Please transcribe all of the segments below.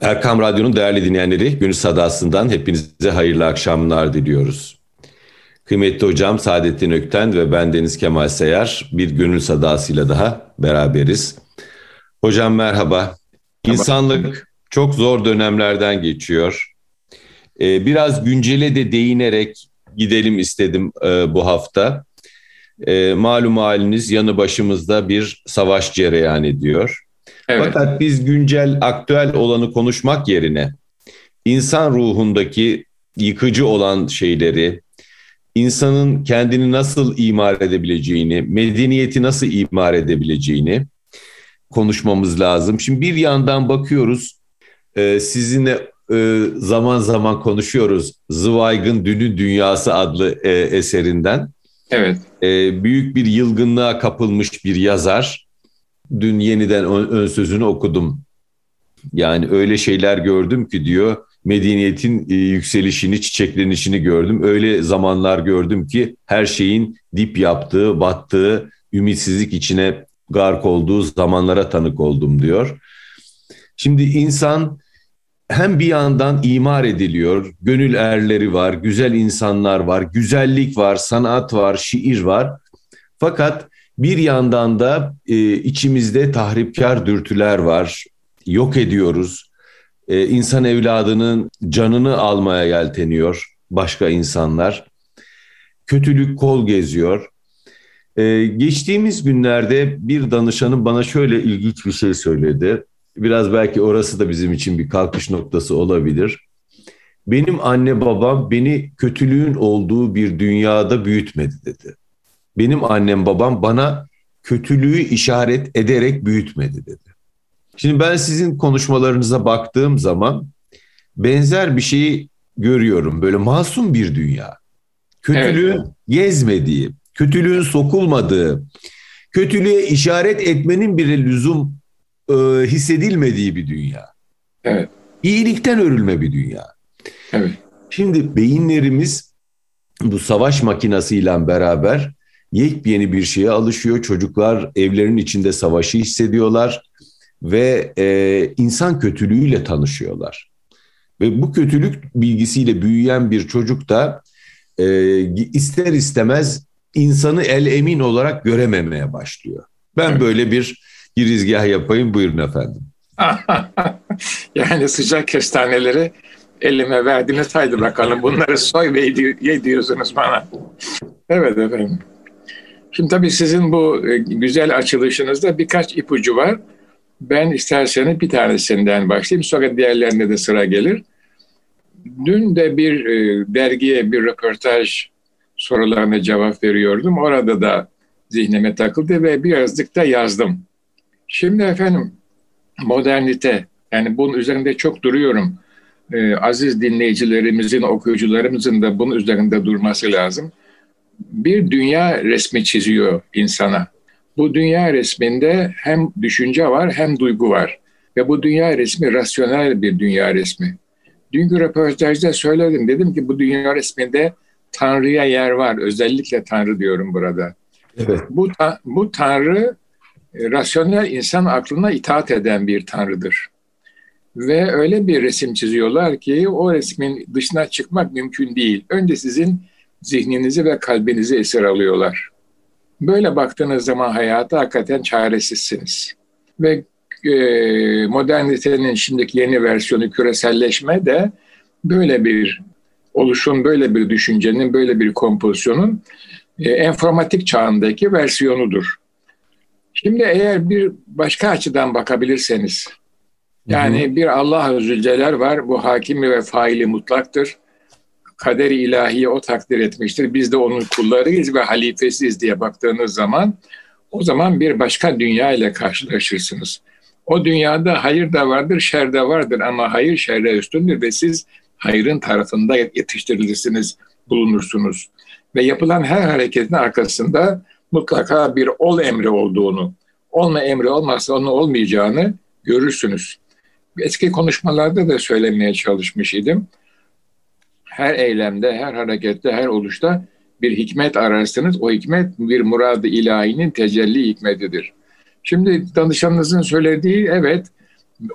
Erkam Radyo'nun değerli dinleyenleri, Gönül Sadası'ndan hepinize hayırlı akşamlar diliyoruz. Kıymetli hocam Saadettin Ökten ve ben Deniz Kemal Seyar bir Gönül Sadası'yla daha beraberiz. Hocam merhaba. İnsanlık çok zor dönemlerden geçiyor. Ee, biraz güncele de değinerek gidelim istedim e, bu hafta. E, malum haliniz yanı başımızda bir savaş cereyan ediyor. Evet. Fakat biz güncel, aktüel olanı konuşmak yerine insan ruhundaki yıkıcı olan şeyleri, insanın kendini nasıl imar edebileceğini, medeniyeti nasıl imar edebileceğini konuşmamız lazım. Şimdi bir yandan bakıyoruz, e, sizinle e, zaman zaman konuşuyoruz Zweig'ın Dünün Dünyası adlı e, eserinden. Evet. Büyük bir yılgınlığa kapılmış bir yazar Dün yeniden ön sözünü okudum. Yani öyle şeyler gördüm ki diyor medeniyetin e, yükselişini, çiçeklenişini gördüm. Öyle zamanlar gördüm ki her şeyin dip yaptığı, battığı, ümitsizlik içine gark olduğu zamanlara tanık oldum diyor. Şimdi insan hem bir yandan imar ediliyor, gönül erleri var, güzel insanlar var, güzellik var, sanat var, şiir var. Fakat bir yandan da e, içimizde tahripkar dürtüler var. Yok ediyoruz. E, insan evladının canını almaya yelteniyor başka insanlar. Kötülük kol geziyor. E, geçtiğimiz günlerde bir danışanım bana şöyle ilginç bir şey söyledi. Biraz belki orası da bizim için bir kalkış noktası olabilir. Benim anne babam beni kötülüğün olduğu bir dünyada büyütmedi dedi benim annem babam bana kötülüğü işaret ederek büyütmedi dedi. Şimdi ben sizin konuşmalarınıza baktığım zaman benzer bir şeyi görüyorum. Böyle masum bir dünya. Kötülüğün evet. gezmediği, kötülüğün sokulmadığı, kötülüğe işaret etmenin bile lüzum e, hissedilmediği bir dünya. Evet. İyilikten örülme bir dünya. Evet. Şimdi beyinlerimiz bu savaş makinasıyla beraber yepyeni bir şeye alışıyor. Çocuklar evlerin içinde savaşı hissediyorlar ve e, insan kötülüğüyle tanışıyorlar. Ve bu kötülük bilgisiyle büyüyen bir çocuk da e, ister istemez insanı el emin olarak görememeye başlıyor. Ben evet. böyle bir girizgah yapayım buyurun efendim. yani sıcak kestaneleri elime verdiniz haydi bakalım bunları soy ve yediyorsunuz bana. Evet efendim. Şimdi tabii sizin bu e, güzel açılışınızda birkaç ipucu var. Ben isterseniz bir tanesinden başlayayım. Sonra diğerlerine de sıra gelir. Dün de bir e, dergiye bir röportaj sorularına cevap veriyordum. Orada da zihnime takıldı ve birazcık da yazdım. Şimdi efendim modernite yani bunun üzerinde çok duruyorum. Ee, aziz dinleyicilerimizin, okuyucularımızın da bunun üzerinde durması lazım bir dünya resmi çiziyor insana. Bu dünya resminde hem düşünce var hem duygu var. Ve bu dünya resmi rasyonel bir dünya resmi. Dünkü röportajda söyledim. Dedim ki bu dünya resminde Tanrı'ya yer var. Özellikle Tanrı diyorum burada. Evet. Bu, bu Tanrı e, rasyonel insan aklına itaat eden bir Tanrı'dır. Ve öyle bir resim çiziyorlar ki o resmin dışına çıkmak mümkün değil. Önce sizin zihninizi ve kalbinizi esir alıyorlar. Böyle baktığınız zaman hayata hakikaten çaresizsiniz. Ve e, modernitenin şimdiki yeni versiyonu küreselleşme de böyle bir oluşum, böyle bir düşüncenin, böyle bir kompozisyonun e, enformatik çağındaki versiyonudur. Şimdi eğer bir başka açıdan bakabilirseniz, yani bir Allah-u Zülcelal var, bu hakimi ve faili mutlaktır kader ilahiye o takdir etmiştir. Biz de onun kullarıyız ve halifesiyiz diye baktığınız zaman o zaman bir başka dünya ile karşılaşırsınız. O dünyada hayır da vardır, şer de vardır ama hayır şerre üstündür ve siz hayrın tarafında yetiştirilirsiniz, bulunursunuz. Ve yapılan her hareketin arkasında mutlaka bir ol emri olduğunu, olma emri olmazsa onun olmayacağını görürsünüz. Eski konuşmalarda da söylemeye çalışmış idim her eylemde, her harekette, her oluşta bir hikmet ararsınız. O hikmet bir muradı ilahinin tecelli hikmetidir. Şimdi danışanınızın söylediği evet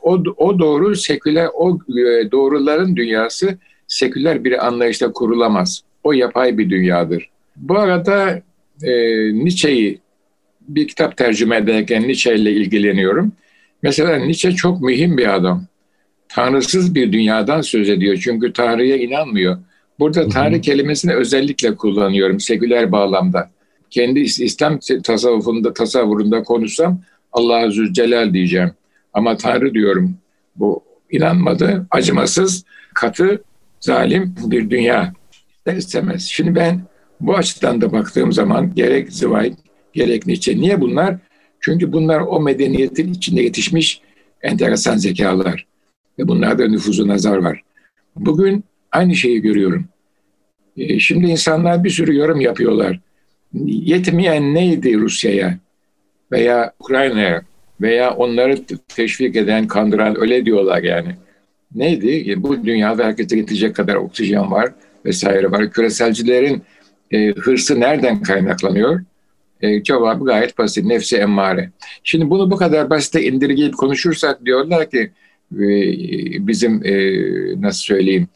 O, o doğru seküler, o e, doğruların dünyası seküler bir anlayışla kurulamaz. O yapay bir dünyadır. Bu arada e, Nietzsche'yi bir kitap tercüme ederken Nietzsche ile ilgileniyorum. Mesela Nietzsche çok mühim bir adam. Tanrısız bir dünyadan söz ediyor çünkü Tanrı'ya inanmıyor. Burada Tanrı kelimesini özellikle kullanıyorum seküler bağlamda. Kendi İslam tasavvufunda, tasavvurunda konuşsam Allah'a Zülcelal diyeceğim. Ama Tanrı diyorum. Bu inanmadı, acımasız, katı, zalim bir dünya. İster istemez. Şimdi ben bu açıdan da baktığım zaman gerek Zweig, gerek Nietzsche. Niye bunlar? Çünkü bunlar o medeniyetin içinde yetişmiş enteresan zekalar. Ve bunlarda nüfuzu nazar var. Bugün aynı şeyi görüyorum. E, şimdi insanlar bir sürü yorum yapıyorlar. Yetmeyen neydi Rusya'ya veya Ukrayna'ya veya onları teşvik eden, kandıran öyle diyorlar yani. Neydi? E, bu dünyada herkese yetecek kadar oksijen var vesaire var. Küreselcilerin e, hırsı nereden kaynaklanıyor? E, cevabı gayet basit. Nefsi emmare. Şimdi bunu bu kadar basite indirgeyip konuşursak diyorlar ki bizim e, nasıl söyleyeyim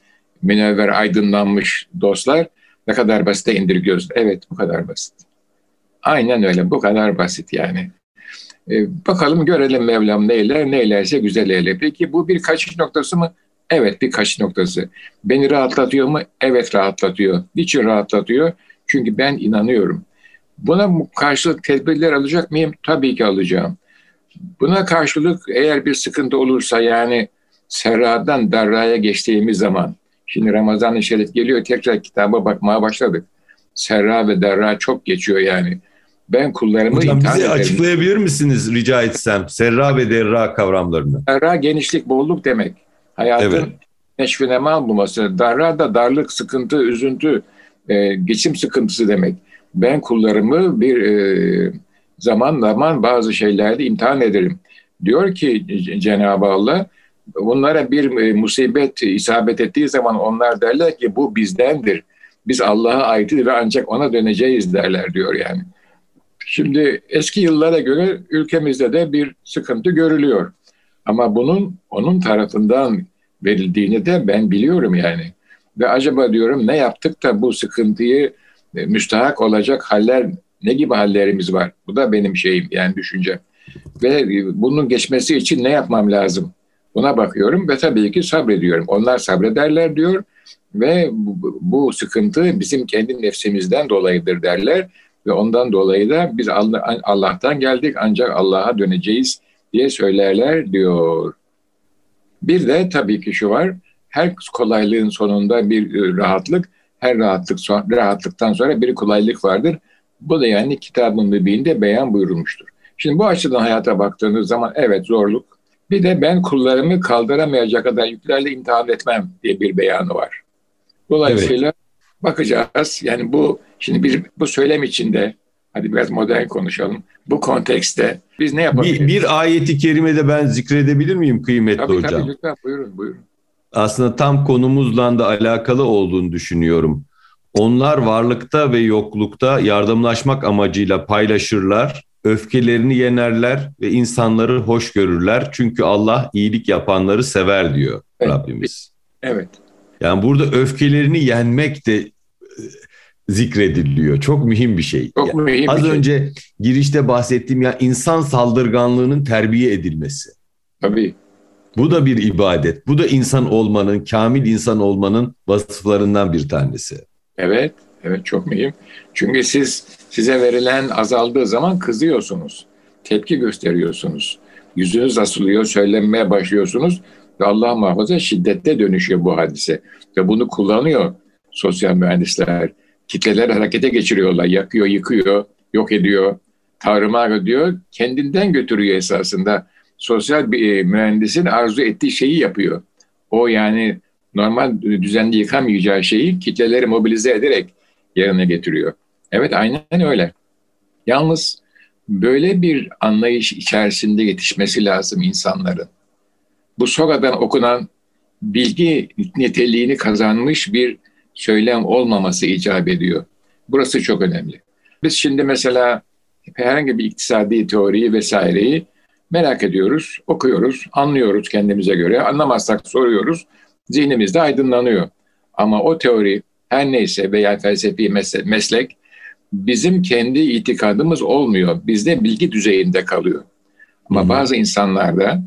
münevver aydınlanmış dostlar ne kadar basite indirgiyoruz. Evet bu kadar basit. Aynen öyle bu kadar basit yani. E, bakalım görelim Mevlam neyler, neylerse güzel eyle. Peki bu bir kaçış noktası mı? Evet bir kaçış noktası. Beni rahatlatıyor mu? Evet rahatlatıyor. Niçin rahatlatıyor? Çünkü ben inanıyorum. Buna karşılık tedbirler alacak mıyım? Tabii ki alacağım. Buna karşılık eğer bir sıkıntı olursa yani Serra'dan Darra'ya geçtiğimiz zaman şimdi Ramazan-ı Şerif geliyor tekrar kitaba bakmaya başladık. Serra ve Darra çok geçiyor yani. Ben kullarımı Hocam bize ederim. açıklayabilir misiniz rica etsem Serra ve Derra kavramlarını? Serra genişlik, bolluk demek. Hayatın evet. neşvine mal bulması. Darra da darlık, sıkıntı, üzüntü, e, geçim sıkıntısı demek. Ben kullarımı bir e, zaman zaman bazı şeylerde imtihan ederim. Diyor ki Cenab-ı Allah, bunlara bir e, musibet isabet ettiği zaman onlar derler ki bu bizdendir. Biz Allah'a aitiz ve ancak ona döneceğiz derler diyor yani. Şimdi eski yıllara göre ülkemizde de bir sıkıntı görülüyor. Ama bunun onun tarafından verildiğini de ben biliyorum yani. Ve acaba diyorum ne yaptık da bu sıkıntıyı e, müstahak olacak haller ne gibi hallerimiz var? Bu da benim şeyim yani düşüncem. Ve e, bunun geçmesi için ne yapmam lazım? Buna bakıyorum ve tabii ki sabrediyorum. Onlar sabrederler diyor ve bu, bu sıkıntı bizim kendi nefsimizden dolayıdır derler ve ondan dolayı da biz Allah'tan geldik ancak Allah'a döneceğiz diye söylerler diyor. Bir de tabii ki şu var, her kolaylığın sonunda bir e, rahatlık, her rahatlık rahatlıktan sonra bir kolaylık vardır. Bu da yani kitabın mübinde beyan buyurulmuştur. Şimdi bu açıdan hayata baktığınız zaman evet zorluk. Bir de ben kullarımı kaldıramayacak kadar yüklerle imtihan etmem diye bir beyanı var. Dolayısıyla evet. bakacağız. Yani bu şimdi bir bu söylem içinde hadi biraz modern konuşalım. Bu kontekste biz ne yapabiliriz? Bir, bir ayeti kerimede ben zikredebilir miyim kıymetli tabii, hocam? Tabii lütfen buyurun buyurun. Aslında tam konumuzla da alakalı olduğunu düşünüyorum. Onlar varlıkta ve yoklukta yardımlaşmak amacıyla paylaşırlar, öfkelerini yenerler ve insanları hoş görürler. Çünkü Allah iyilik yapanları sever diyor evet. Rabbimiz. Evet. Yani burada öfkelerini yenmek de zikrediliyor. Çok mühim bir şey. Çok yani mühim az bir önce şey. girişte bahsettiğim ya insan saldırganlığının terbiye edilmesi. Tabii. Bu da bir ibadet. Bu da insan olmanın, kamil insan olmanın vasıflarından bir tanesi. Evet, evet çok mühim. Çünkü siz size verilen azaldığı zaman kızıyorsunuz. Tepki gösteriyorsunuz. Yüzünüz asılıyor, söylenmeye başlıyorsunuz ve Allah muhafaza şiddette dönüşüyor bu hadise. Ve bunu kullanıyor sosyal mühendisler kitleler harekete geçiriyorlar. Yakıyor, yıkıyor, yok ediyor, tarumar ediyor. Kendinden götürüyor esasında. Sosyal bir e, mühendisin arzu ettiği şeyi yapıyor. O yani normal düzenli yıkamayacağı şeyi kitleleri mobilize ederek yerine getiriyor. Evet aynen öyle. Yalnız böyle bir anlayış içerisinde yetişmesi lazım insanların. Bu sonradan okunan bilgi niteliğini kazanmış bir söylem olmaması icap ediyor. Burası çok önemli. Biz şimdi mesela herhangi bir iktisadi teoriyi vesaireyi Merak ediyoruz, okuyoruz, anlıyoruz kendimize göre. Anlamazsak soruyoruz. Zihnimizde aydınlanıyor. Ama o teori her neyse veya felsefi meslek bizim kendi itikadımız olmuyor. Bizde bilgi düzeyinde kalıyor. Ama hmm. bazı insanlarda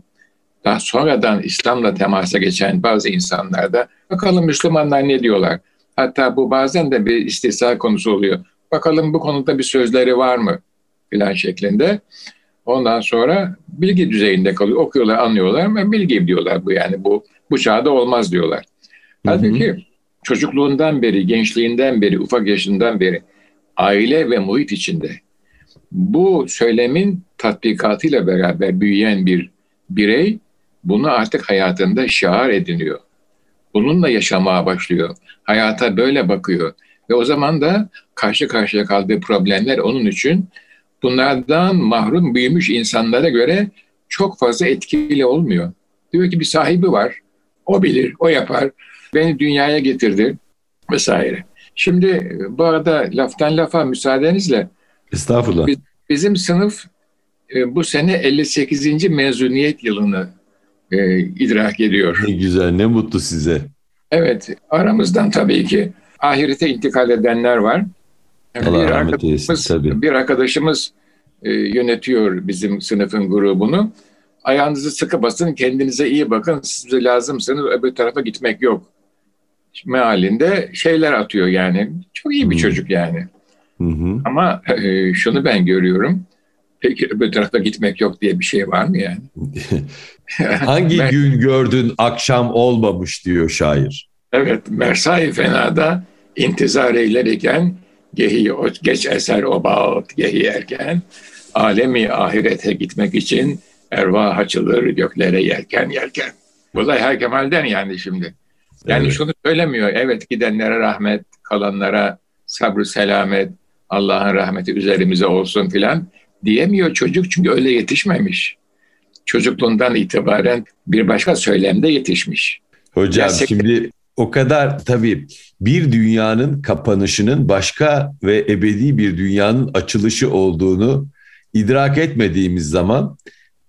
daha sonradan İslam'la temasa geçen bazı insanlarda bakalım Müslümanlar ne diyorlar? Hatta bu bazen de bir istisna konusu oluyor. Bakalım bu konuda bir sözleri var mı? filan şeklinde. Ondan sonra bilgi düzeyinde kalıyor. Okuyorlar, anlıyorlar ama bilgi diyorlar bu yani bu bu çağda olmaz diyorlar. Halbuki çocukluğundan beri, gençliğinden beri, ufak yaşından beri aile ve muhit içinde bu söylemin tatbikatıyla beraber büyüyen bir birey bunu artık hayatında şiar ediniyor. Bununla yaşamaya başlıyor. Hayata böyle bakıyor. Ve o zaman da karşı karşıya kaldığı problemler onun için bunlardan mahrum büyümüş insanlara göre çok fazla etkili olmuyor. Diyor ki bir sahibi var. O bilir, o yapar. Beni dünyaya getirdi vesaire. Şimdi bu arada laftan lafa müsaadenizle Estağfurullah. Bizim sınıf e, bu sene 58. mezuniyet yılını e, idrak ediyor. Ne güzel, ne mutlu size. Evet, aramızdan tabii ki ahirete intikal edenler var. Allah bir rahmet eylesin tabii. Bir arkadaşımız e, yönetiyor bizim sınıfın grubunu. Ayağınızı sıkı basın, kendinize iyi bakın, size lazımsınız, öbür tarafa gitmek yok. Mealinde şeyler atıyor yani. Çok iyi bir hmm. çocuk yani. Hı. Ama e, şunu ben görüyorum. Peki öbür tarafa gitmek yok diye bir şey var mı yani? Hangi ben, gün gördün akşam olmamış diyor şair. Evet, Mersai Fena'da intizar eylerken gehi geç eser o bağıt gehi erken alemi ahirete gitmek için ervah açılır göklere yelken yelken. Bu her kemalden yani şimdi. Yani evet. şunu söylemiyor. Evet gidenlere rahmet, kalanlara sabrı selamet, Allah'ın rahmeti üzerimize olsun filan diyemiyor çocuk çünkü öyle yetişmemiş. Çocukluğundan itibaren bir başka söylemde yetişmiş. Hocam Gerçek... şimdi o kadar tabii bir dünyanın kapanışının başka ve ebedi bir dünyanın açılışı olduğunu idrak etmediğimiz zaman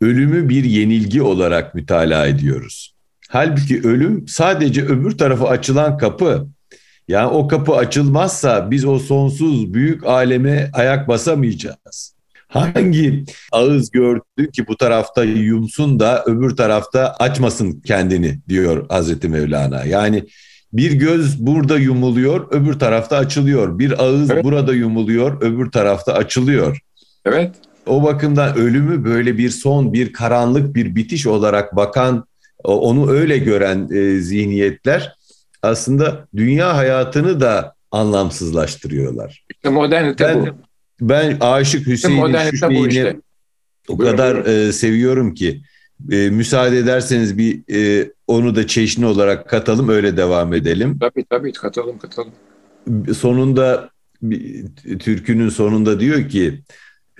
ölümü bir yenilgi olarak mütalaa ediyoruz. Halbuki ölüm sadece öbür tarafa açılan kapı. Yani o kapı açılmazsa biz o sonsuz büyük aleme ayak basamayacağız. Hangi ağız gördü ki bu tarafta yumsun da öbür tarafta açmasın kendini diyor Hazreti Mevlana. Yani bir göz burada yumuluyor, öbür tarafta açılıyor. Bir ağız evet. burada yumuluyor, öbür tarafta açılıyor. Evet. O bakımdan ölümü böyle bir son, bir karanlık, bir bitiş olarak bakan, onu öyle gören e, zihniyetler aslında dünya hayatını da anlamsızlaştırıyorlar. İşte modernite ben, bu. Ben Aşık Hüseyin'in şu işte. o kadar e, seviyorum ki e, müsaade ederseniz bir e, onu da çeşni olarak katalım öyle devam edelim. Tabii tabii katalım katalım. Sonunda bir, türkünün sonunda diyor ki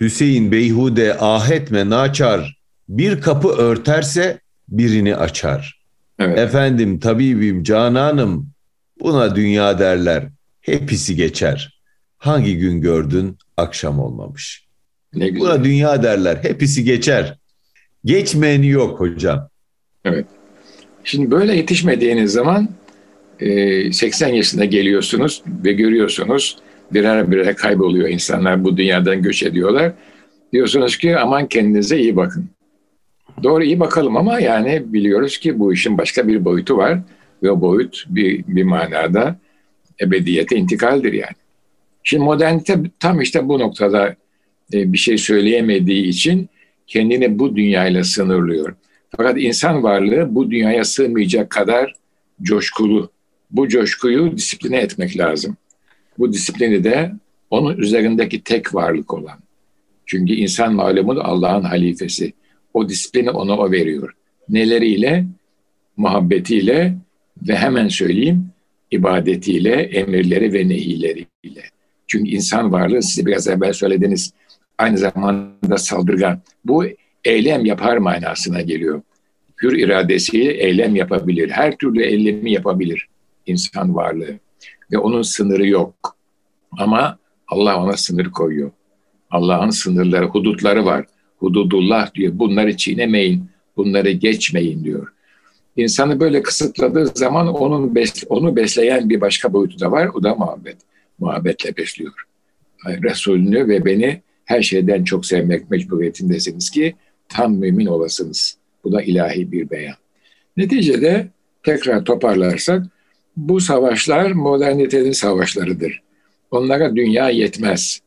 Hüseyin beyhude ahetme naçar bir kapı örterse birini açar. Evet. Efendim tabibim cananım buna dünya derler hepsi geçer. Hangi gün gördün akşam olmamış. Ne güzel. Buna dünya derler hepsi geçer. Geçmeyeni yok hocam. Evet. Şimdi böyle yetişmediğiniz zaman 80 e, yaşında geliyorsunuz ve görüyorsunuz birer birer kayboluyor insanlar bu dünyadan göç ediyorlar. Diyorsunuz ki aman kendinize iyi bakın. Doğru iyi bakalım ama yani biliyoruz ki bu işin başka bir boyutu var ve o boyut bir, bir manada ebediyete intikaldir yani. Şimdi modernite tam işte bu noktada e, bir şey söyleyemediği için kendini bu dünyayla sınırlıyor. Fakat insan varlığı bu dünyaya sığmayacak kadar coşkulu. Bu coşkuyu disipline etmek lazım. Bu disiplini de onun üzerindeki tek varlık olan. Çünkü insan malumun Allah'ın halifesi. O disiplini ona o veriyor. Neleriyle? Muhabbetiyle ve hemen söyleyeyim ibadetiyle, emirleri ve nehileriyle. Çünkü insan varlığı size biraz evvel söylediniz aynı zamanda saldırgan. Bu eylem yapar manasına geliyor. Hür iradesiyle eylem yapabilir. Her türlü eylemi yapabilir insan varlığı. Ve onun sınırı yok. Ama Allah ona sınır koyuyor. Allah'ın sınırları, hudutları var. hududullah diyor. Bunları çiğnemeyin, bunları geçmeyin diyor. İnsanı böyle kısıtladığı zaman onun onu besleyen bir başka boyutu da var. O da muhabbet. Muhabbetle besliyor. Resulünü ve beni her şeyden çok sevmek mecburiyetindesiniz ki tam mümin olasınız. Bu da ilahi bir beyan. Neticede tekrar toparlarsak bu savaşlar modernitenin savaşlarıdır. Onlara dünya yetmez.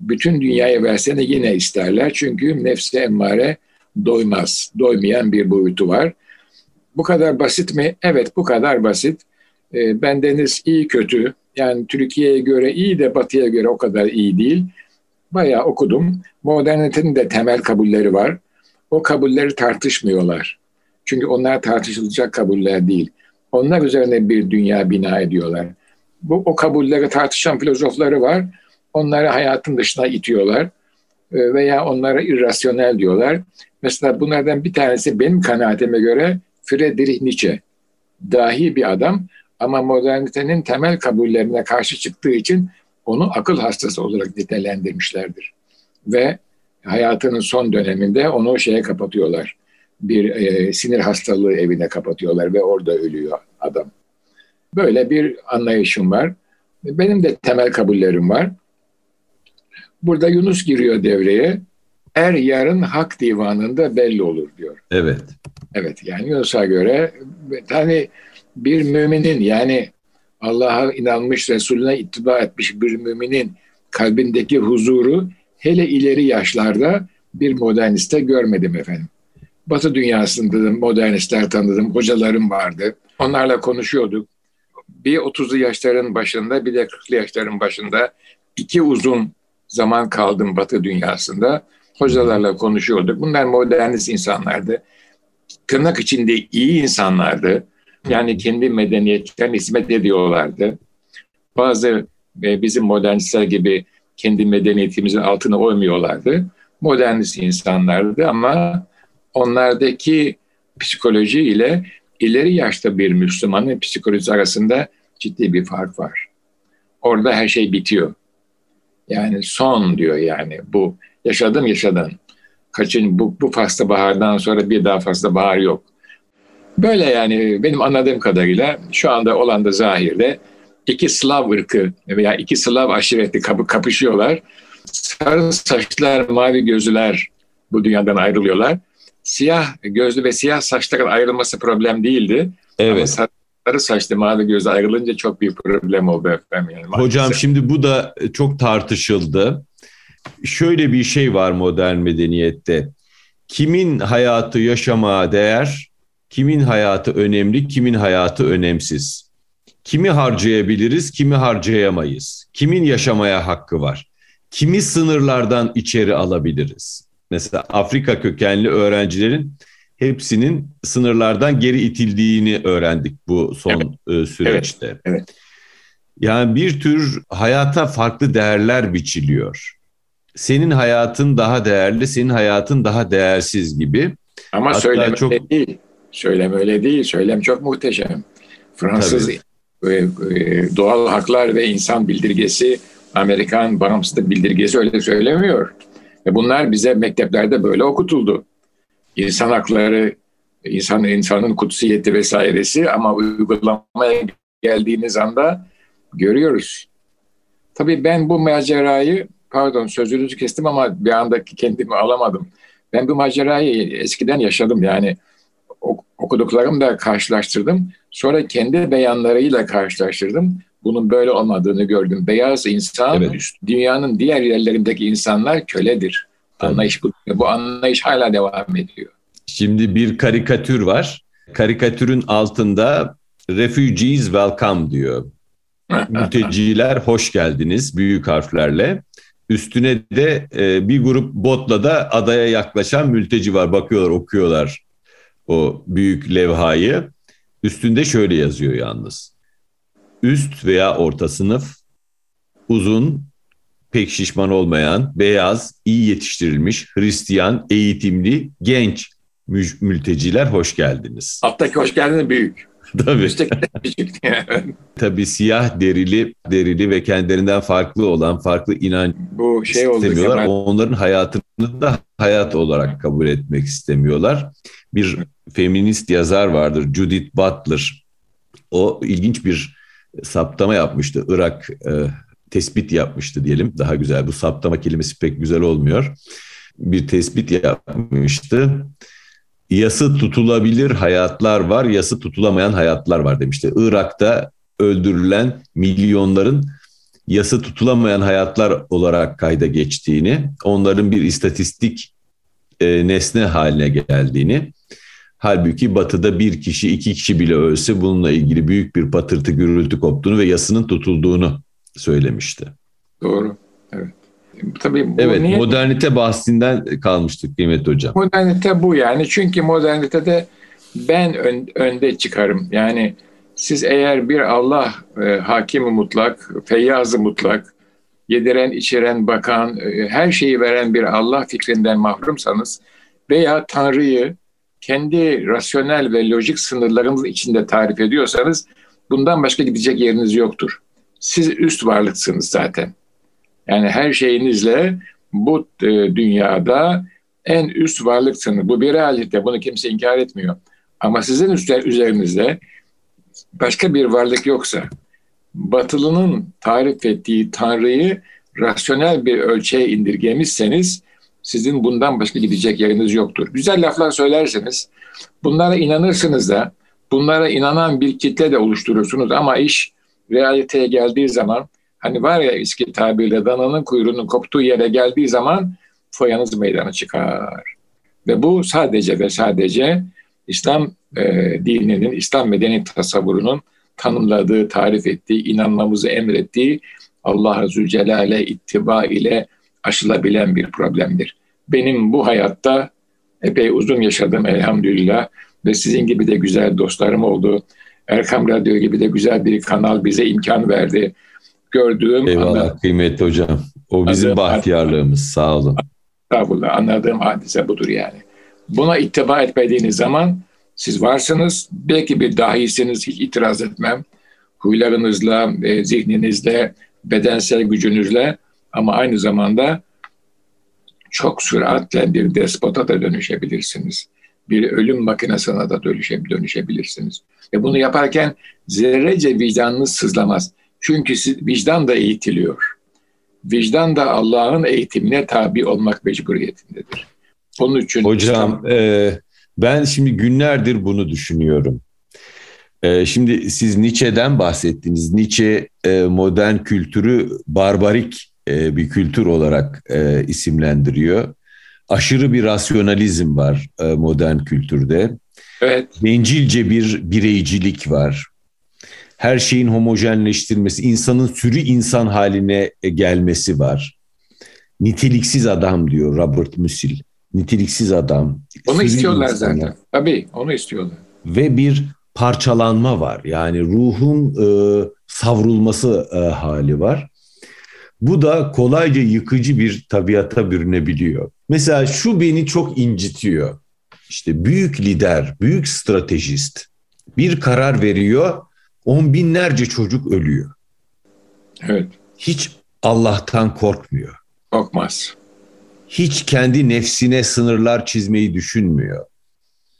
Bütün dünyayı versene yine isterler. Çünkü nefsi emmare doymaz. Doymayan bir boyutu var. Bu kadar basit mi? Evet bu kadar basit. E, bendeniz iyi kötü. Yani Türkiye'ye göre iyi de batıya göre o kadar iyi değil. Bayağı okudum. Modernitenin de temel kabulleri var. O kabulleri tartışmıyorlar. Çünkü onlar tartışılacak kabuller değil. Onlar üzerine bir dünya bina ediyorlar. Bu o kabulleri tartışan filozofları var. Onları hayatın dışına itiyorlar e, veya onlara irrasyonel diyorlar. Mesela bunlardan bir tanesi benim kanaatime göre Friedrich Nietzsche. Dahi bir adam ama modernitenin temel kabullerine karşı çıktığı için onu akıl hastası olarak nitelendirmişlerdir. Ve hayatının son döneminde onu şeye kapatıyorlar. Bir e, sinir hastalığı evine kapatıyorlar ve orada ölüyor adam. Böyle bir anlayışım var. Benim de temel kabullerim var. Burada Yunus giriyor devreye. Er yarın hak divanında belli olur diyor. Evet. Evet yani Yunus'a göre hani bir müminin yani Allah'a inanmış, Resulüne ittiba etmiş bir müminin kalbindeki huzuru hele ileri yaşlarda bir moderniste görmedim efendim. Batı dünyasında da modernistler tanıdım, hocalarım vardı. Onlarla konuşuyorduk. Bir 30'lu yaşların başında bir de 40'lı yaşların başında iki uzun zaman kaldım Batı dünyasında. Hocalarla konuşuyorduk. Bunlar modernist insanlardı. Tırnak içinde iyi insanlardı. Yani kendi medeniyetlerine hizmet ediyorlardı. Bazı e, bizim modernistler gibi kendi medeniyetimizin altına oymuyorlardı. Modernist insanlardı ama onlardaki psikoloji ile ileri yaşta bir Müslümanın psikolojisi arasında ciddi bir fark var. Orada her şey bitiyor. Yani son diyor yani bu yaşadın yaşadın. Kaçın bu, bu faslı bahardan sonra bir daha faslı bahar yok. Böyle yani benim anladığım kadarıyla şu anda olan da zahirde iki Slav ırkı veya iki Slav aşireti kapı kapışıyorlar. Sarı saçlar, mavi gözlüler bu dünyadan ayrılıyorlar. Siyah gözlü ve siyah saçların ayrılması problem değildi. Evet. Ama sarı saçlı mavi gözlü ayrılınca çok büyük problem oldu efendim. Yani Hocam şimdi bu da çok tartışıldı. Şöyle bir şey var modern medeniyette. Kimin hayatı yaşamaya değer, kimin hayatı önemli, kimin hayatı önemsiz. Kimi harcayabiliriz, kimi harcayamayız. Kimin yaşamaya hakkı var? Kimi sınırlardan içeri alabiliriz? Mesela Afrika kökenli öğrencilerin hepsinin sınırlardan geri itildiğini öğrendik bu son evet. E, süreçte. Evet. evet. Yani bir tür hayata farklı değerler biçiliyor. Senin hayatın daha değerli, senin hayatın daha değersiz gibi. Ama Hatta söyleme çok... değil. Söylem öyle değil. Söylem çok muhteşem. Fransız Tabii. E, e, doğal haklar ve insan bildirgesi, Amerikan bağımsızlık bildirgesi öyle söylemiyor. Ve bunlar bize mekteplerde böyle okutuldu. İnsan hakları, insan insanın kutsiyeti vesairesi ama uygulamaya geldiğiniz anda görüyoruz. Tabii ben bu macerayı, pardon sözünüzü kestim ama bir anda kendimi alamadım. Ben bu macerayı eskiden yaşadım yani okuduklarımla karşılaştırdım. Sonra kendi beyanlarıyla karşılaştırdım. Bunun böyle olmadığını gördüm. Beyaz insan evet. dünyanın diğer yerlerindeki insanlar köledir. Tabii. Anlayış bu. Bu anlayış hala devam ediyor. Şimdi bir karikatür var. Karikatürün altında refugees welcome diyor. Mülteciler hoş geldiniz büyük harflerle. Üstüne de e, bir grup botla da adaya yaklaşan mülteci var. Bakıyorlar, okuyorlar o büyük levhayı. Üstünde şöyle yazıyor yalnız. Üst veya orta sınıf, uzun, pek şişman olmayan, beyaz, iyi yetiştirilmiş, Hristiyan, eğitimli, genç mülteciler hoş geldiniz. Alttaki hoş geldiniz büyük. Tabii. Tabii siyah derili, derili ve kendilerinden farklı olan, farklı inanç Bu şey istemiyorlar. Kemal. Onların hayatını da hayat olarak kabul etmek istemiyorlar. Bir feminist yazar vardır, Judith Butler. O ilginç bir saptama yapmıştı. Irak e, tespit yapmıştı diyelim. Daha güzel. Bu saptama kelimesi pek güzel olmuyor. Bir tespit yapmıştı yası tutulabilir hayatlar var, yası tutulamayan hayatlar var demişti. Irak'ta öldürülen milyonların yası tutulamayan hayatlar olarak kayda geçtiğini, onların bir istatistik e, nesne haline geldiğini, halbuki batıda bir kişi, iki kişi bile ölse bununla ilgili büyük bir patırtı, gürültü koptuğunu ve yasının tutulduğunu söylemişti. Doğru, evet. Tabii bu evet, niye? modernite bahsinden kalmıştık kıymetli hocam. Modernite bu yani. Çünkü modernitede ben ön, önde çıkarım. Yani siz eğer bir Allah e, hakimi mutlak, feyyazı mutlak, yediren, içiren, bakan, e, her şeyi veren bir Allah fikrinden mahrumsanız veya Tanrı'yı kendi rasyonel ve lojik sınırlarınız içinde tarif ediyorsanız bundan başka gidecek yeriniz yoktur. Siz üst varlıksınız zaten. Yani her şeyinizle bu e, dünyada en üst varlıksınız. Bu bir realite. Bunu kimse inkar etmiyor. Ama sizin üstler, üzerinizde başka bir varlık yoksa batılının tarif ettiği Tanrı'yı rasyonel bir ölçüye indirgemişseniz sizin bundan başka gidecek yeriniz yoktur. Güzel laflar söylerseniz bunlara inanırsınız da bunlara inanan bir kitle de oluşturursunuz ama iş realiteye geldiği zaman Hani var ya eski tabirle dananın kuyruğunun koptuğu yere geldiği zaman foyanız meydana çıkar. Ve bu sadece ve sadece İslam e, dininin, İslam medeni tasavvurunun tanımladığı, tarif ettiği, inanmamızı emrettiği Allah Zülcelal'e ittiba ile aşılabilen bir problemdir. Benim bu hayatta epey uzun yaşadım elhamdülillah ve sizin gibi de güzel dostlarım oldu. Erkam Radyo gibi de güzel bir kanal bize imkan verdi gördüğüm... Eyvallah anladığım, kıymetli hocam. O bizim bahtiyarlığımız. Sağ olun. Estağfurullah. Anladığım hadise budur yani. Buna ittiba etmediğiniz zaman siz varsınız. Belki bir dahisiniz. Hiç itiraz etmem. Huylarınızla, e, zihninizle, bedensel gücünüzle ama aynı zamanda çok süratle bir despota da dönüşebilirsiniz. Bir ölüm makinesine dönüşe, dönüşebilirsiniz. Ve bunu yaparken zerrece vicdanınız sızlamaz. Çünkü vicdan da eğitiliyor. Vicdan da Allah'ın eğitimine tabi olmak mecburiyetindedir. Onun için Hocam e, ben şimdi günlerdir bunu düşünüyorum. E, şimdi siz Nietzsche'den bahsettiniz. Nietzsche e, modern kültürü barbarik e, bir kültür olarak e, isimlendiriyor. Aşırı bir rasyonalizm var e, modern kültürde. Evet. Bencilce bir bireycilik var her şeyin homojenleştirilmesi, insanın sürü insan haline gelmesi var. Niteliksiz adam diyor Robert Musil. Niteliksiz adam. Onu istiyorlar insanlar. zaten. Tabii onu istiyorlar. Ve bir parçalanma var. Yani ruhun e, savrulması e, hali var. Bu da kolayca yıkıcı bir tabiata bürünebiliyor. Mesela şu beni çok incitiyor. İşte büyük lider, büyük stratejist bir karar veriyor on binlerce çocuk ölüyor. Evet. Hiç Allah'tan korkmuyor. Korkmaz. Hiç kendi nefsine sınırlar çizmeyi düşünmüyor.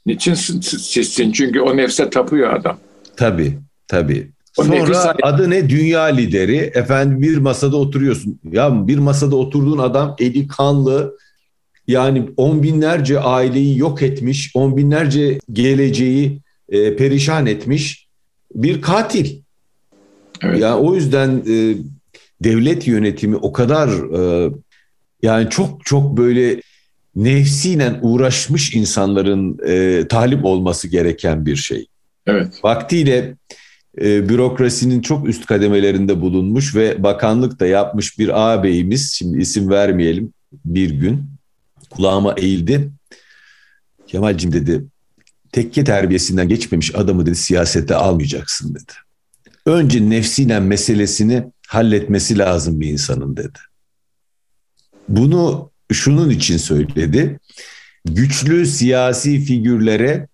Niçin çizsin? Çünkü o nefse tapıyor adam. Tabii, tabii. O Sonra adı ne? Dünya lideri. Efendim bir masada oturuyorsun. Ya bir masada oturduğun adam eli kanlı. Yani on binlerce aileyi yok etmiş. On binlerce geleceği e, perişan etmiş bir katil. Evet. Yani o yüzden e, devlet yönetimi o kadar e, yani çok çok böyle nefsiyle uğraşmış insanların e, talip olması gereken bir şey. Evet. Vaktiyle e, bürokrasinin çok üst kademelerinde bulunmuş ve bakanlık da yapmış bir ağabeyimiz, şimdi isim vermeyelim, bir gün kulağıma eğildi. Kemal'cim dedi tekke terbiyesinden geçmemiş adamı dedi siyasete almayacaksın dedi. Önce nefsiyle meselesini halletmesi lazım bir insanın dedi. Bunu şunun için söyledi. Güçlü siyasi figürlere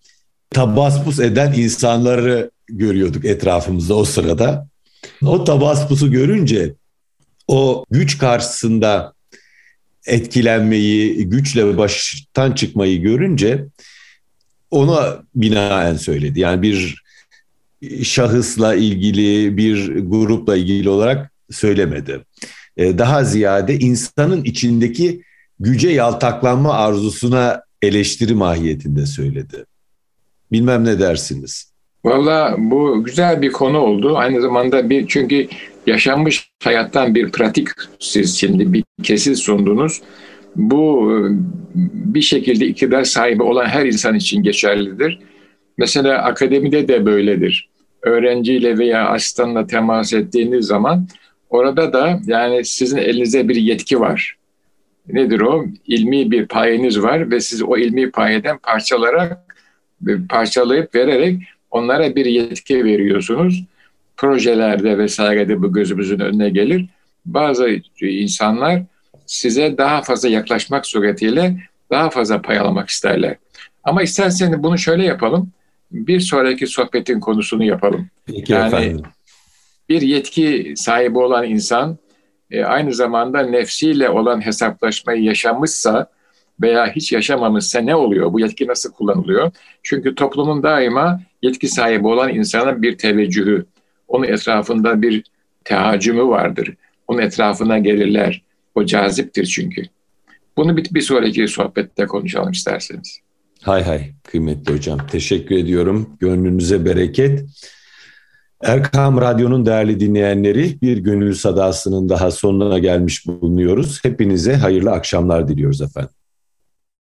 tabaspus eden insanları görüyorduk etrafımızda o sırada. O tabaspusu görünce o güç karşısında etkilenmeyi, güçle baştan çıkmayı görünce ona binaen söyledi. Yani bir şahısla ilgili, bir grupla ilgili olarak söylemedi. Ee, daha ziyade insanın içindeki güce yaltaklanma arzusuna eleştiri mahiyetinde söyledi. Bilmem ne dersiniz? Valla bu güzel bir konu oldu. Aynı zamanda bir çünkü yaşanmış hayattan bir pratik siz şimdi bir kesit sundunuz. Bu bir şekilde iktidar sahibi olan her insan için geçerlidir. Mesela akademide de böyledir. Öğrenciyle veya asistanla temas ettiğiniz zaman orada da yani sizin elinize bir yetki var. Nedir o? İlmi bir payeniz var ve siz o ilmi payeden parçalarak parçalayıp vererek onlara bir yetki veriyorsunuz. Projelerde vesairede bu gözümüzün önüne gelir. Bazı insanlar size daha fazla yaklaşmak suretiyle daha fazla pay almak isterler. Ama isterseniz bunu şöyle yapalım. Bir sonraki sohbetin konusunu yapalım. Peki yani efendim. bir yetki sahibi olan insan e, aynı zamanda nefsiyle olan hesaplaşmayı yaşamışsa veya hiç yaşamamışsa ne oluyor? Bu yetki nasıl kullanılıyor? Çünkü toplumun daima yetki sahibi olan insana bir teveccühü, onun etrafında bir tehacümü vardır. Onun etrafına gelirler. O caziptir çünkü. Bunu bir, bir sonraki sohbette konuşalım isterseniz. Hay hay kıymetli hocam. Teşekkür ediyorum. Gönlünüze bereket. Erkam Radyo'nun değerli dinleyenleri bir gönül sadasının daha sonuna gelmiş bulunuyoruz. Hepinize hayırlı akşamlar diliyoruz efendim.